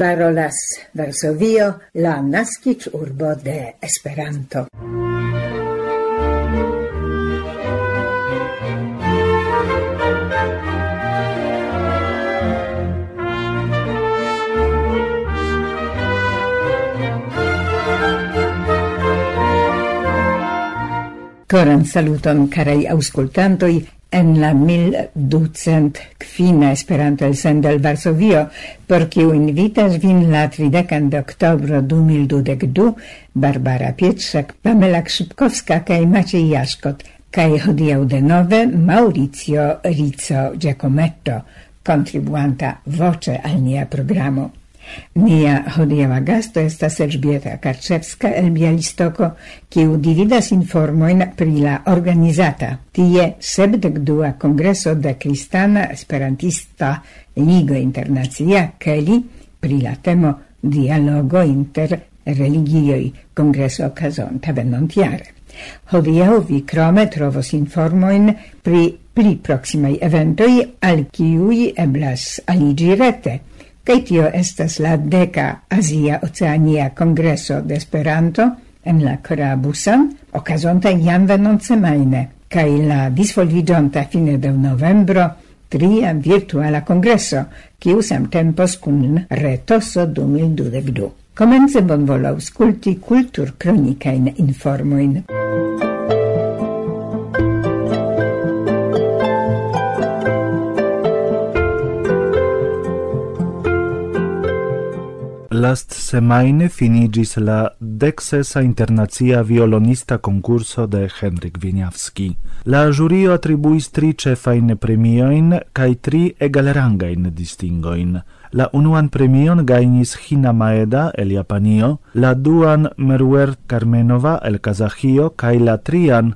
parolas Varsovio, la nascic urbo de Esperanto. Coran saluton, carai auscultantoi, en la 1200 quina Esperanto el Sendel Varsovio, por kiu invitas vin la 30 de oktobro 2022 Barbara Pietrzak, Pamela Krzypkowska kaj Maciej Jaszkot, kaj hodiau de nove Mauricio Rizzo Giacometto, kontribuanta voce al nia programo. Nia hodiava gasto estas Elżbieta Karczewska el Bialistoko, kiu dividas informojn pri la organizata tie sepdekdua kongreso de Kristana Esperantista Ligo Internacia Keli pri la temo dialogo inter religioi kongreso okazon tabenontiare. Hodiau vi krome trovos informoin pri pli proximai eventoi al kiui eblas aligi rete, kaj tio estas la deka Azia Oceania Kongreso de Esperanto en la Korabusan, okazonta jam venonce majne, kaj la disvolviĝonta fine de novembro tria virtuala kongreso, kiu samtempos kun retoso 2022. Komence bonvolu skulti kulturkronikajn informojn. last semaine finigis la dexesa internacia violonista concurso de Henryk Wieniawski. La jurio atribuis tri cefain premioin kaj tri egalrangajn distingoin. La unuan premion gainis Hina Maeda el Japanio, la duan Meruer Karmenova el Kazahio kaj la trian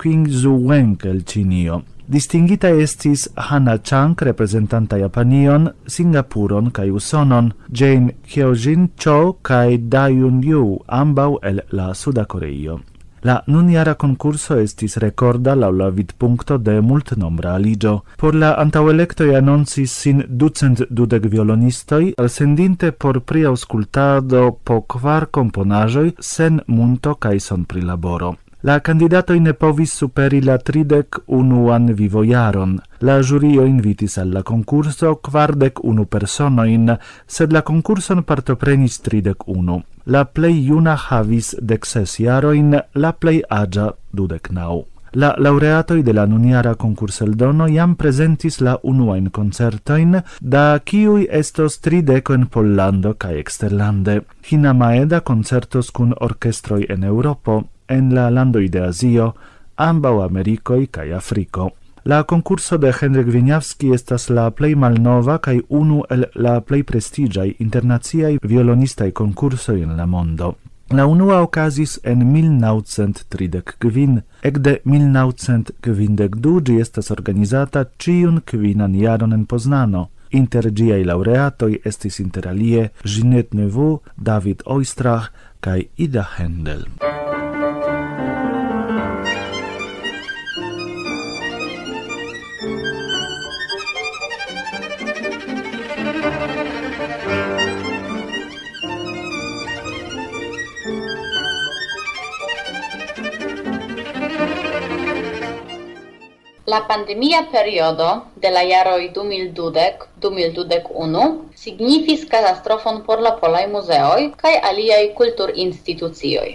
Qing Zhu Wenk el Ĉinio. Distingita estis Hana Chang, representanta Japanion, Singapuron kai Usonon, Jane Kyojin Cho kaj Dayun Yu, ambau el la Suda Koreio. La nuniara konkurso estis recorda la la vidpunkto de multnombra aligio. Por la antauelectoi anoncis sin ducent dudek violonistoi, alsendinte por priaŭskultado po quar componajoi sen munto kaj sonprilaboro. La candidato ne povis superi la tridec unuan vivoiaron. La jurio invitis alla concurso quardec unu personoin, sed la concurson partoprenis tridec unu. La plei iuna havis dexes iaroin, la plei agia dudec nau. La laureatoi de la nuniara concurseldono iam presentis la unuain concertoin, da kiui estos trideco en Pollando cae exterlande. Hina Maeda concertos cun orchestroi en Europo, en la landoj de Azio, ambau Americoi cae Afriko. La concurso de Henryk Wieniawski estas la plei malnova cae unu el la plei prestigiai internaziai violonistai concursoi en la mondo. La unua ocasis en 1935, ekde 1952 gi estas organizata ciun quinan jaron en Poznano. Inter giai laureatoi estis interalie Ginette Neveu, David Oistrach cae Ida Händel. La pandemia periodo de la jaroj 2020-2021 signifis katastrofon por la polaj muzeoj kaj aliaj kulturinstitucioj.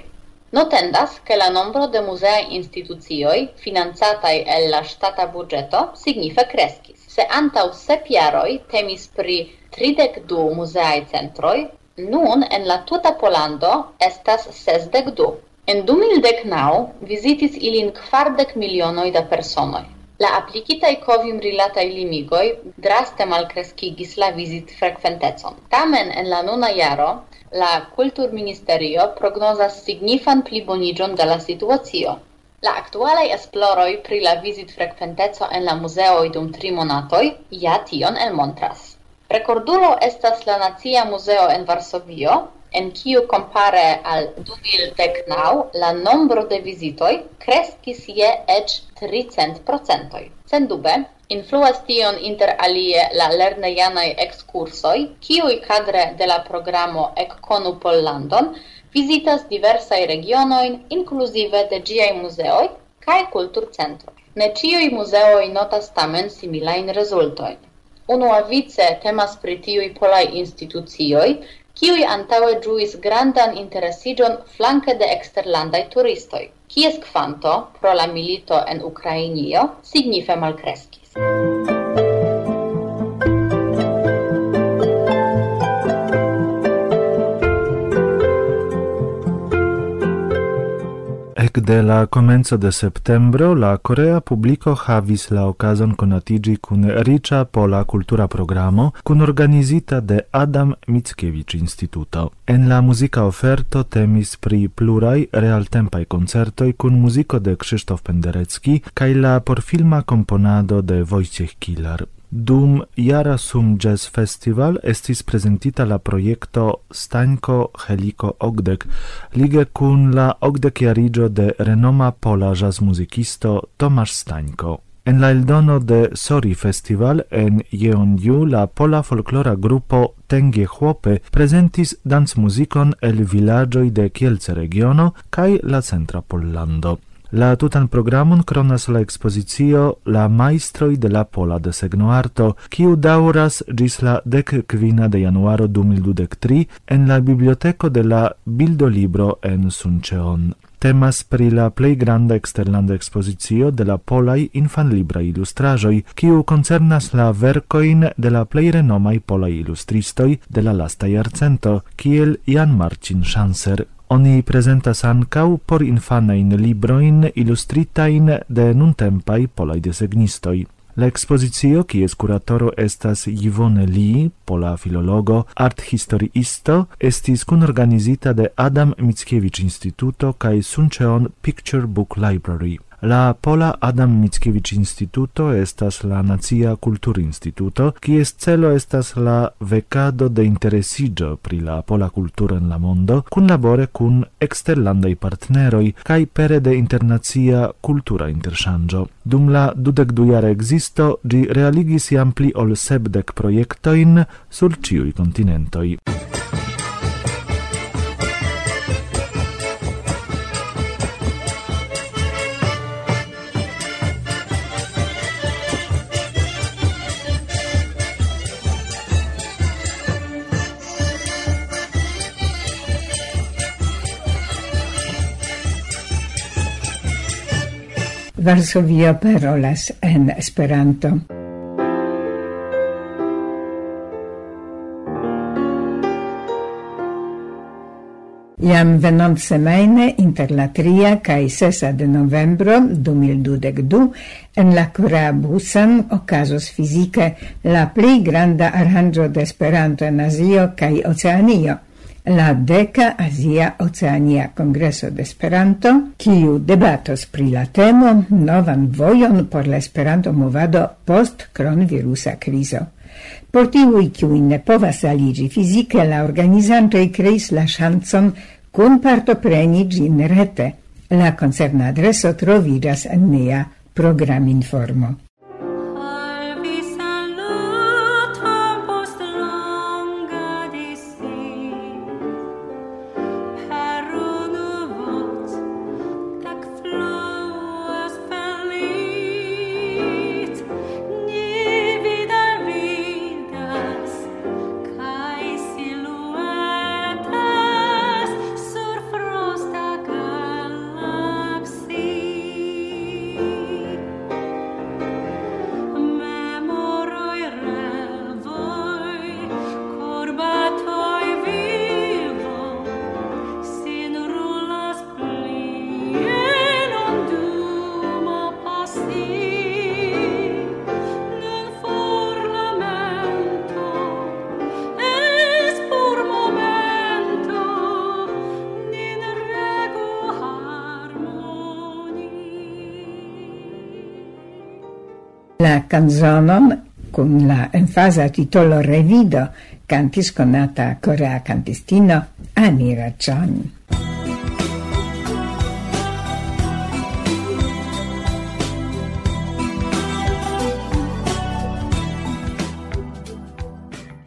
Notendas ke la nombro de muzeaj institucioj financataj el la ŝtata buĝeto signife kreskis. Se antaŭ sep jaroj temis pri 32 muzeaj centroj, nun en la tuta Polando estas 62. En 2019 vizitis ilin kvardek milionoj da personoj. La aplikitaj kovim rilataj limigoj draste malkreskigis la vizit frekventecon. Tamen en la nuna jaro la kulturministerio prognozas signifan pliboniĝon de la situacio. La aktualaj esploroj pri la vizit frekventeco en la muzeo dum tri monatoj ja tion elmontras. Rekordulo estas la Nacia Muzeo en Varsovio, en kiu compare al 2019 la nombro de visitoi crescis je ec 300%. Sendube, influas tion inter alie la lernejanaj ekskursoj, kiui kadre de la programo Ekkonu Pollandon visitas diversai regionoin, inkluzive de ĝiaj muzeoj kaj kulturcentroj. Ne ciui museoi notas tamen similain resultoin. Unua vice temas pri tiui polaj institucioj, kiui antaue druis grandan interesigion flanke de exterlandai turistoi, kies kvanto pro la milito en Ukrainio signife malcrescis. de la comenzo de septembro la Corea publico havis la okazon conatigi kun riĉa pola cultura programo kun organizita de Adam Mickiewicz Instituto. En la musica offerto temis pri plurai realtempai concertoi kun musico de Krzysztof Penderecki kaj la porfilma komponado de Wojciech Kilar. Dum Jara Sum Jazz Festival estis presentita la projekto Stańko Heliko Ogdek, lige kun la ogdekjarigio de renoma pola jazz muzikisto Tomasz Stańko. En la eldono de Sori Festival en Jeonju la pola folklora grupo Tengie Chłope presentis dans muzikon el villagioi de Kielce regiono kaj la centra Pollando. La tutan programon kronas la ekspozicio La majstroj de la pola desegnoarto, kiu daŭras ĝis la dek kvina de januaro 2023 en la biblioteko de la Bildolibro en Suncheon. Temas pri la plej granda eksterlanda ekspozicio de la polaj infanlibraj ilustraĵoj, kiu koncernas la verkojn de la plej renomaj polaj ilustristoj de la lasta jarcento, kiel Jan Marcin Schanser, Oni presentas ancau por infanain libroin illustritain de nuntempai polai desegnistoi. La exposizio, kies curatoro estas Yvonne Lee, pola filologo, art-historiisto, estis kun organizita de Adam Mickiewicz Instituto kaj Suncheon Picture Book Library. La Pola Adam Mickiewicz Instituto estas la nacia kulturinstituto, kies celo estas la vecado de interesigio pri la pola kulturo en la mondo, kunlabore kun eksterlandaj partneroj kaj pere de internacia kultura interŝanĝo. Dum la dudek dujara ekzisto ĝi realigis jam pli ol sepdek projektojn sur ĉiuj kontinentoj. Varsovia parolas en Esperanto. Iam venant semaine inter la tria cae sesa de novembro 2022 en la Cura Busan ocasos fisice la pli granda aranĝo de Esperanto en Azio cae Oceanio la deca Asia Oceania Congresso de Esperanto, kiu debatos pri la temo novan vojon por la Esperanto movado post kronvirusa krizo. Por tiuj, kiuj ne povas aliĝi fizike, la organizantoj kreis la ŝancon kun partopreni ĝin rete. La koncerna adreso troviĝas en nia programinformo. la canzone con la a titolo Revido, cantis conata corea cantistino Anni Ragioni.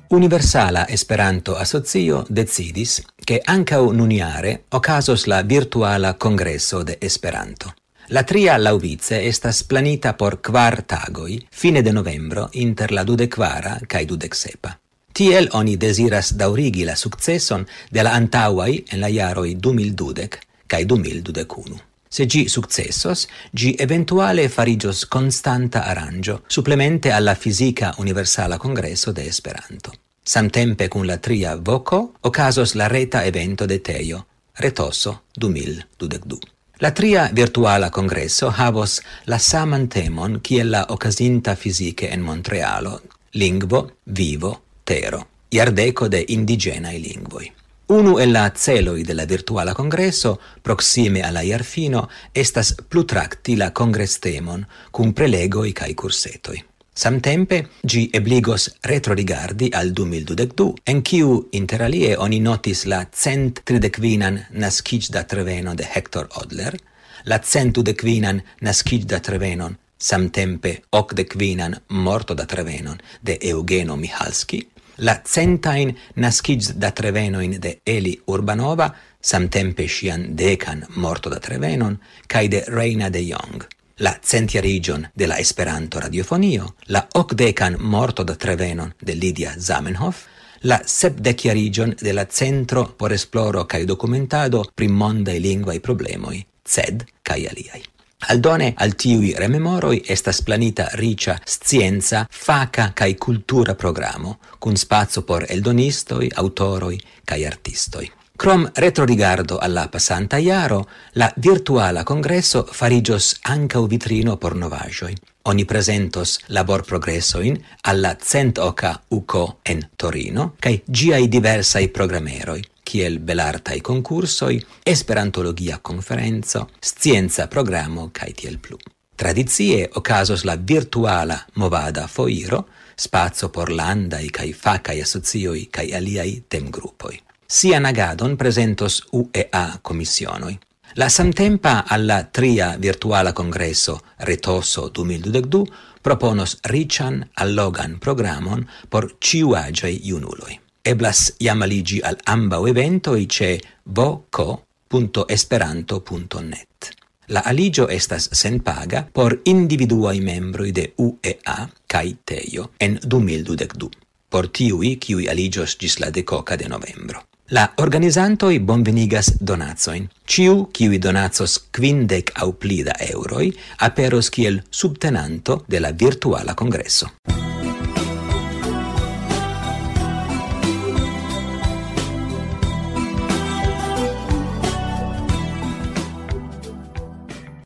Universala Esperanto Asocio decidis che anche ankaŭ nuniare okazos la virtuala congresso de Esperanto. La tria lauvice estas planita por kvar tagoi, fine de novembro, inter la dudecvara cae dudecsepa. Tiel oni desiras daurigi la successon de la antauai en la iaroi 2012 cae 2021. Se gi successos, gi eventuale farigios constanta arrangio, supplemente alla Fisica Universala Congresso de Esperanto. Samtempe cun la tria voco, ocasos la reta evento de Teio, Retosso 2022. La tria virtuala congresso havos la saman temon kiel la ocasinta fisiche en Montrealo, lingvo, vivo, tero, iardeco de indigenae lingvoi. Unu el la celoi de la virtuala congresso, proxime alla iarfino, estas plutracti la congrestemon, cum prelegoi cae cursetoi. Samtempe, gi ebligos retrorigardi al 2022, en kiu interalie oni notis la cent tridecvinan nascigda treveno de Hector Odler, la centu decvinan nascigda trevenon samtempe hoc decvinan morto da trevenon de Eugeno Mihalski, la centain nascic da trevenoin de Eli Urbanova, samtempe sian decan morto da trevenon, cae de Reina de Jong la centjarigion de la Esperanto radiofonio, la ocdecan morto da Trevenon de Lydia Zamenhof, la sepdecjarigion de la Centro por Esploro kaj Dokumentado pri mondae linguae problemoj, CED cae aliai. Aldone al tiui rememoroi estas planita ricia scienza, faca cae cultura programo, cun spazio por eldonistoi, autoroi cae artistoi. Crom retrorigardo alla passanta iaro, la virtuala congresso farigios ancau vitrino por novagioi. Oni presentos labor progressoin alla centoca UCO en Torino, cae giai diversai programeroi, kiel belartai concursoi, esperantologia conferenzo, scienza programo, cae tiel plu. Tradizie ocasos la virtuala movada foiro, spazio por landai cae facai asocioi cae aliai temgrupoi sia nagadon presentos UEA commissionoi. La samtempa alla tria virtuala congresso Retoso 2022 proponos Richan allogan programon por ĉiuaĝaj iunuloi. Eblas jam al al evento eventoj ce voco.esperanto.net. La aligio estas sen paga por individuai membroi de UEA kai TEIO en 2022, por tiui kiui aligios gis la decoca de novembro. La organizantoi bonvenigas donazoin. Ciu, kiui donazos quindec au plida euroi, aperos kiel subtenanto de la virtuala congresso.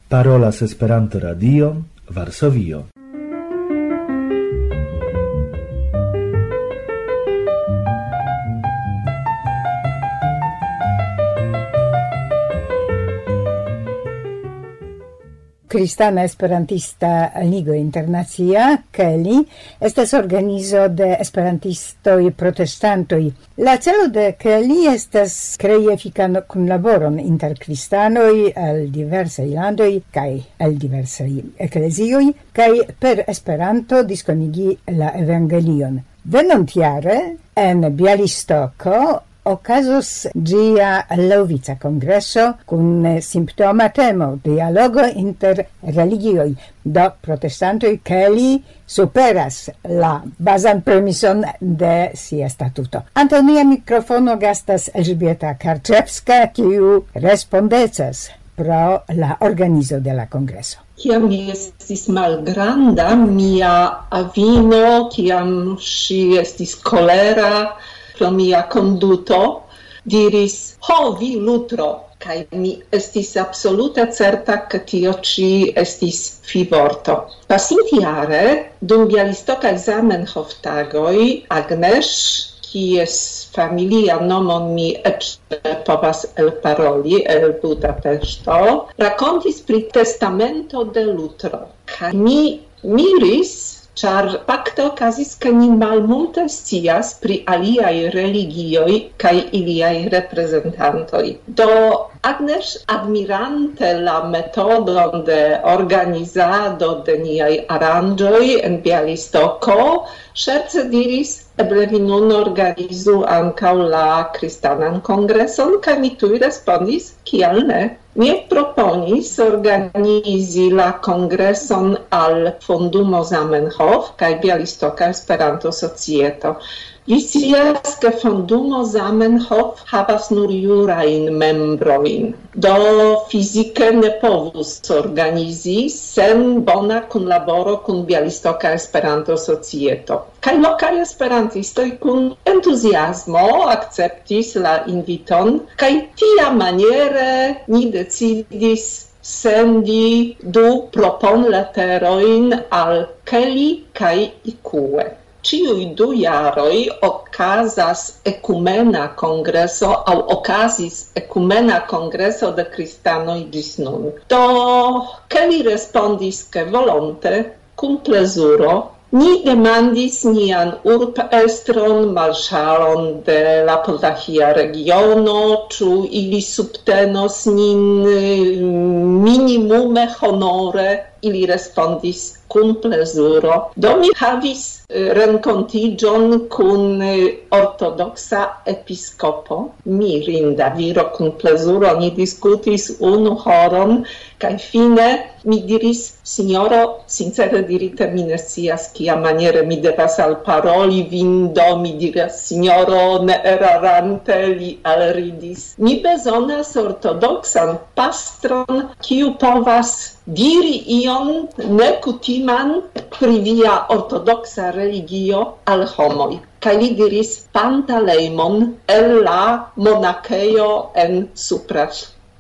Parolas Esperanto Radio, Varsovio. Kristana Esperantista Ligo Internacia, Kelly, estas organizo de esperantistoj protestantoj. La celo de Kelly estas efican cun laboron inter cristanoi al diversei landoi kaj al diversei eklezioj kaj per Esperanto disconigi la evangelion. Venontiare, en Bialistoko Ocasus gia Lovica congresso cun eh, simptoma temo dialogo inter religioi do protestantoi celi superas la basan premison de sia statuto. Antonia microfono gastas Elżbieta Karczewska, kiu respondecas pro la organizo de la congreso. Kiam mi estis malgranda, mia avino, kiam si estis kolera, pro mia conduto, diris, ho, vi lutro, kai mi estis absoluta certa che tio ci estis fivorto. Pasintiare, dum bialistoca examen hoftagoi, Agnes, kies familia nomon mi ecce povas el paroli el Budapesto, racontis pri testamento de Lutro kaj mi miris char pacto casis ke ni malmulte scias pri aliai religioi cae iliai representantoi. Do Agnes, admirante la metodon de organizado de niai aranjoi en Bialistoko, scherze diris, eble vi nun organizu ancau la Cristanan Congreson, ca mi tui respondis, kial ne? Mi proponis organizi la kongreson al Fondumo Zamenhof kaj Bialistoka Esperanto Societo. Vi scias, che fondumo Zamenhof havas nur jurain membroin. do fizike ne povus organizi sen bona kunlaboro kun Bialistoka Esperanto-Societo. Kaj lokaj esperantistoj kun entuziasmo akceptis la inviton, kaj tia maniere ni decidis sendi du propon leterojn al Kelly kaj Ikue ciui du jaroi ocasas ecumena congreso au ocasis ecumena congreso de cristanoi gis nun. Do Kelly respondis che volonte, cum plesuro, ni demandis nian urp estron marŝalon de la Podlachia regiono, ču ili subtenos nin minimume honore ili respondis cum plezuro. Do mi havis eh, rencontigion cun eh, ortodoxa episcopo, mirinda viro cun plezuro, ni discutis unu horon, cae fine mi diris, signoro, sincere dirite, mi ne sias kia maniere mi devas alparoli vin, do mi diras, signoro, ne erarante, li alridis. Mi bezonas ortodoxan pastron kiu povas diri ion nekutiman pri via ortodoxa religio al homoj. Kaj li diris pantaleimon el la monakejo en supra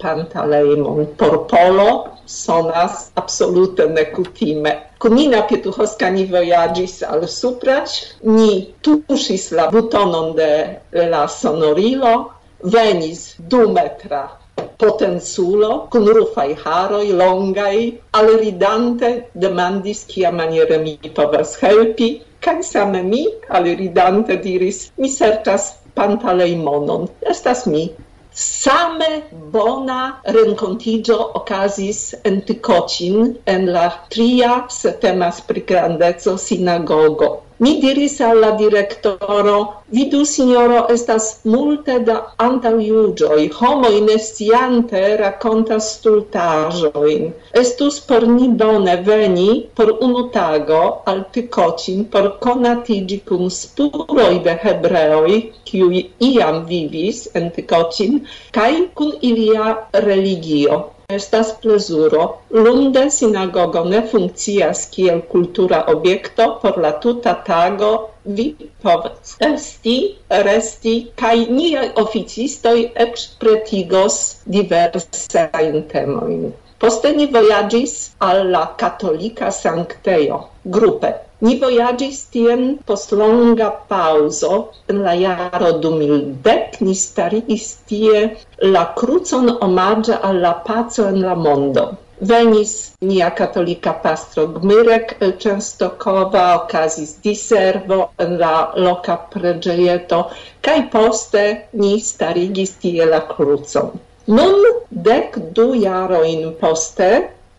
pantaleimon por polo sonas absolute nekutime. Kunina Pietuchowska ni vojaĝis al supraĉ, ni tuŝis la butonon de la sonorilo, venis du metra Potenzulo, con rufai haroi longai, aliridante demandis kia maniere mi povas helpi, cae same mi, aliridante, diris, mi sertas pantaleimonon, estas mi. Same bona rencontigio ocasis en Tikocin, en la tria, setemas pri grandezo, sinagogo. Mi diris al la direktoro, vidu signoro, estas multe da antaujugioi, homo nestiante racontas stultajoin. Estus por ni bone veni por unu tago al Tykocin por conatigi cum spuroi de hebreoi, kiui iam vivis en Tykocin, kai kun ilia religio estas plezuro. Lunde sinagogo ne funkcias kiel kultura objekto por la tuta tago vi povas esti, resti, kaj niaj oficistoj eĉ pretigos diversajn temojn. Poste ni vojaĝis al la katolika sanktejo, grupe Ni voyagis tien post longa pauso, en la jaro 2010 ni starigis tie la crucon omaĝa al la paco en la mondo. Venis nia katolika pastro Gmyrek el Częstochowa, okazis diservo en la loka preĝejeto, kaj poste ni starigis tie la crucon. Nun dek du jarojn poste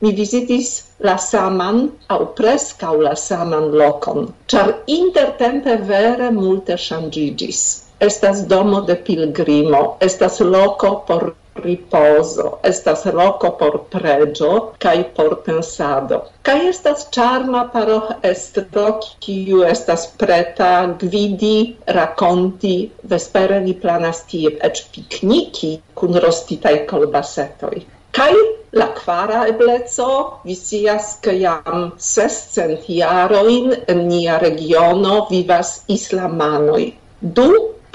mi visitis la saman au prescau la saman locon, char intertempe vere multe shangigis. Estas domo de pilgrimo, estas loco por riposo, estas loco por pregio cae por pensado. Cae estas charma paro estro, kiu estas preta gvidi, raconti, vespere ni planas tie ec pikniki kun rostitai colbasetoi. Cae La quara ebleco, vi scias, ke jam sescent jarojn en nia regiono vivas islamanoi. Du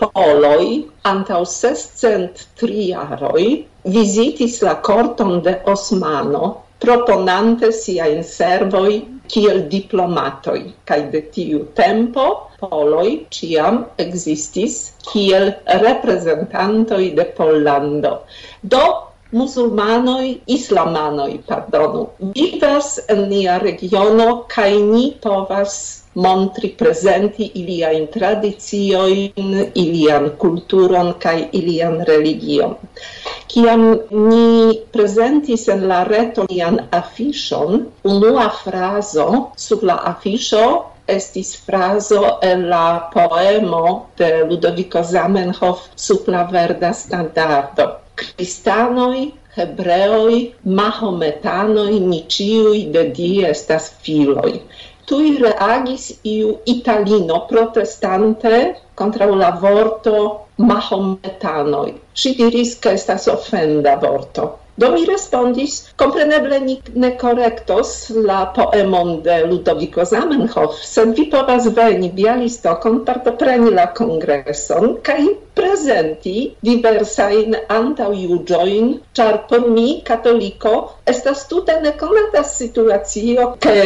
poloi, antau sescent triaroi, visitis la corton de Osmano, proponante siajn servoi kiel diplomatoi, cae de tiu tempo poloi ciam existis kiel representantoi de Pollando. Do musulmanoi, islamanoi, pardonu, vivas en nia regiono kai ni povas montri, prezenti iliajn tradizioin, ilian culturon, kai ilian religion. Kiam ni presentis en la reto nian afishon, unua frazo sub la afisho estis frazo en la poemo de Ludovico Zamenhof sub la verda standardo. Cristanoi, hebreoi, mahometanoi, ni ciui de di estas filoi. Tui reagis iu italino protestante contra la vorto mahometanoi. Si diris che estas offenda vorto. Do mi respondis, compreneble ni ne correctos la poemon de Ludovico Zamenhof, sed vi povas veni Bialistokon partopreni la congresson, kai presenti diversain antau iugioin, char por mi, catolico, estas tute neconata situatio che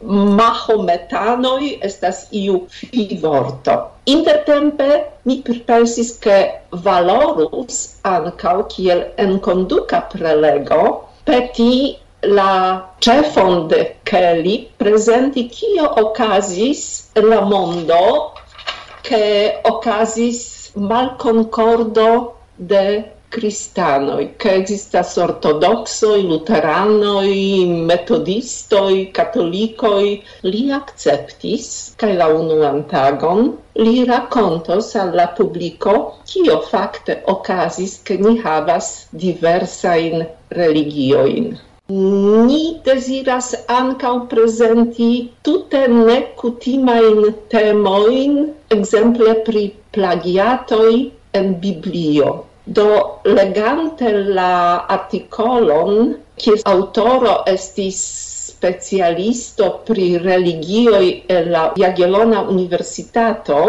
mahometanoi estas iu fivorto. Intertempe mi pripensis, che valorus ancau kiel enkonduka prelego peti la cefon de Kelly presenti kio okazis la mondo che okazis malconcordo de cristanoi, che existas ortodoxoi, luteranoi, metodistoi, catolicoi, li acceptis, cae la unuan tagon, li racontos al la publico cio facte ocasis che ni havas diversain religioin. Ni desiras ankaŭ prezenti tute nekutimajn temojn, ekzemple pri plagiatoj en Biblio. Do legante la artikolon, kies aŭtoro estis specialisto pri religioj el la Jagiellona Universitato,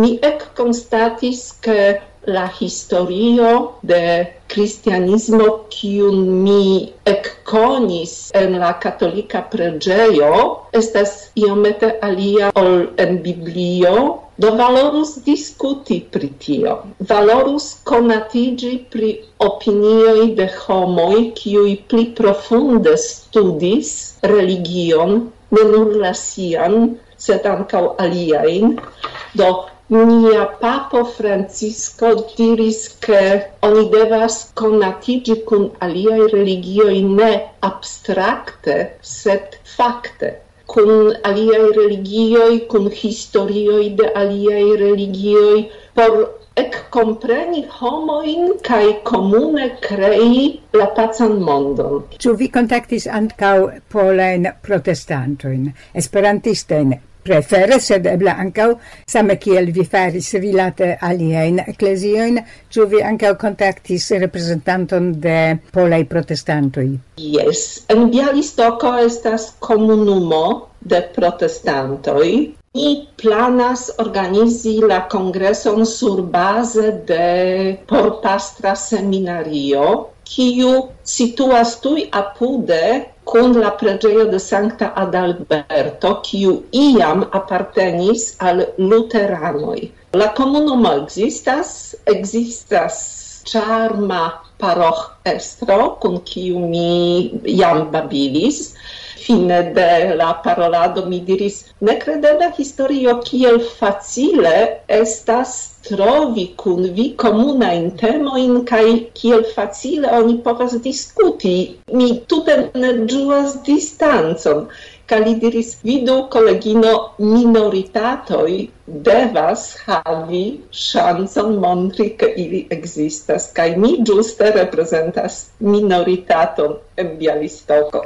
mi ekkonstatis ke la historio de cristianismo kiun mi ekkonis en la katolika pregeio estas iomete alia ol en Biblio, do valorus discuti pri tio. Valorus conatigi pri opinioi de homoi kiuj pli profunde studis religion, ne nur la sian, sed ancau aliaen, do nia papo Francisco diris che oni devas conatigi cun aliai religioi ne abstracte, sed facte cun aliai religioi, cun historioi de aliai religioi, por ec compreni homoin cae comune crei la pacan mondon. Ciu vi contactis ancau polen protestantoin, esperantistein, prefere, sed eble ancau, same kiel vi faris rilate aliein ecclesioin, ciu vi ancau contactis representanton de polei protestantoi? Yes, en Bialistoko estas comunumo de protestantoi, Ni planas organizi la congreson sur base de Porpastra Seminario, kiu situas tui apude kun la preĝejo de Sancta Adalberto, kiu iam apartenis al luteranoi. La comunumo existas, existas charma paroch estro, kun kiu mi iam babilis, fine de la parolado mi diris nekredebla historio kiel facile estas trovi kun vi komuna in temo in kai kiel facile oni povas diskuti mi tute ne ĝuas distancon. Kaj li diris vidu kolegino minoritatoj devas havi ŝancon montri ke ili ekzistas kaj mi ĝuste reprezentas minoritaton en Bialistoko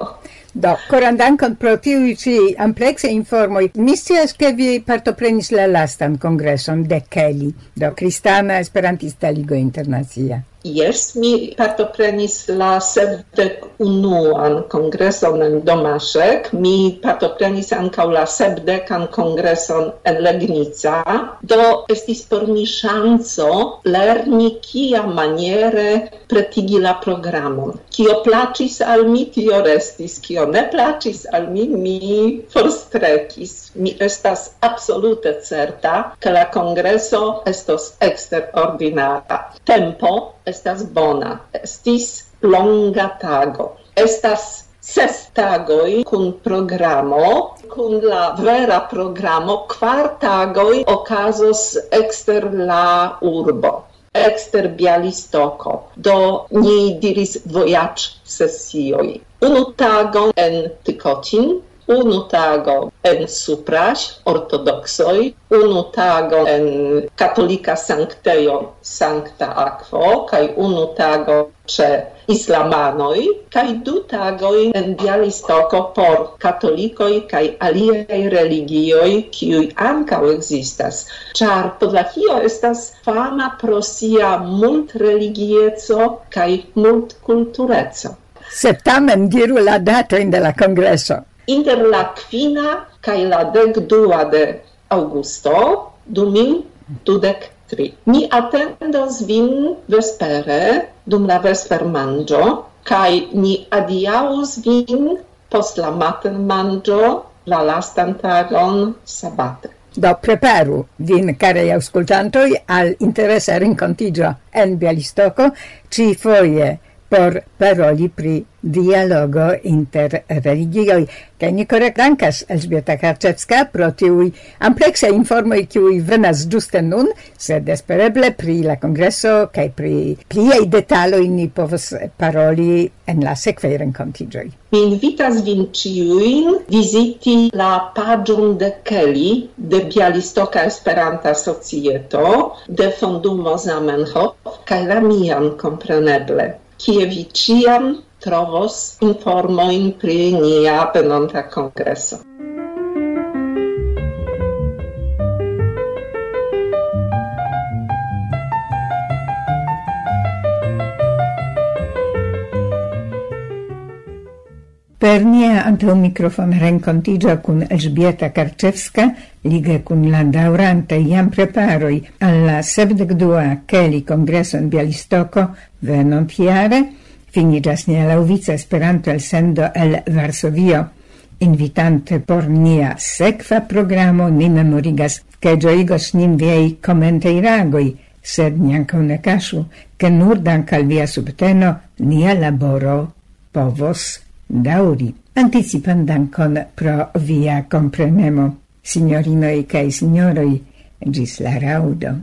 Do, koran dankon pro tiuj ĉi amplekse informoj. Mi scias, ke vi partoprenis la lastan kongreson de Kelly, do Kristana Esperantista Ligo Internacia. Yes, mi partoprenis la sepdek unuan kongreson en Domaszek, mi partoprenis ankaŭ la sepdekan kongreson en Legnica, do estis por mi ŝanco lerni kia maniere pretigi la programon. Kio plaĉis al mi, tio restis, kio ne plaĉis al mi, mi forstrekis. Mi estas absolute certa, ke la kongreso estos eksterordinara. Tempo estas bona. Estis longa tago. Estas ses tagoi kun programo, kun la vera programo, kvar tagoi okazos ekster la urbo exter Bialistoko. Do ni diris vojaĝ sesioj. Unu tagon en Tykocin, unu tago en suprash ortodoksoj, unu tago en katolika sanktejo sankta akvo, kaj unu tago ce islamanoj, kaj du tagoj en Bialistoko por katolikoj kaj aliaj religioj, kiuj ankaŭ ekzistas, ĉar Podlakio estas fama pro sia multreligieco kaj multkultureco. Se tamen diru la datojn de la kongreso inter la kvina kaj la dek dua de augusto du mil dudek tri. Mi atendas vin vespere dum la vespermanĝo kaj ni adiaŭos vin post la matenmanĝo la lastan tagon sabate. Do preparu vin, carei auscultantoi, al interesa rincontigio en Bialistoco, ci foie por paroli pri dialogo inter religioi. Kaj ni kore dankas Elżbieta Karczewska pro tiuj ampleksa informoj kiuj venas ĝuste nun, sed espereble pri la kongreso kaj pri pliaj detaloj ni povos paroli en la sekvaj renkontiĝoj. Mi invitas vin ĉiujn viziti la paĝon de Kelly de Bialistoka Esperanta Societo de Fondumo Zamenhof kaj la mian kompreneble kie vi ciam trovos informoin pri nia venonta congreso. Per nia anteo microfon rencontigia cun Elżbieta Karczewska, lige cun la jam iam preparoi alla sepdecdua Kelly Congresso in Bialistoco venontiare, finigas nia lauvica Esperanto el sendo el Varsovio. Invitante por nia sekva programo ni memorigas, che gioigos nin viei commentei ragoi, sed nianca ne cashu, che nur dank al via subteno nia laboro povos dauri. Anticipan dankon pro via comprenemo. Signorinoi cae signoroi, gis la raudo.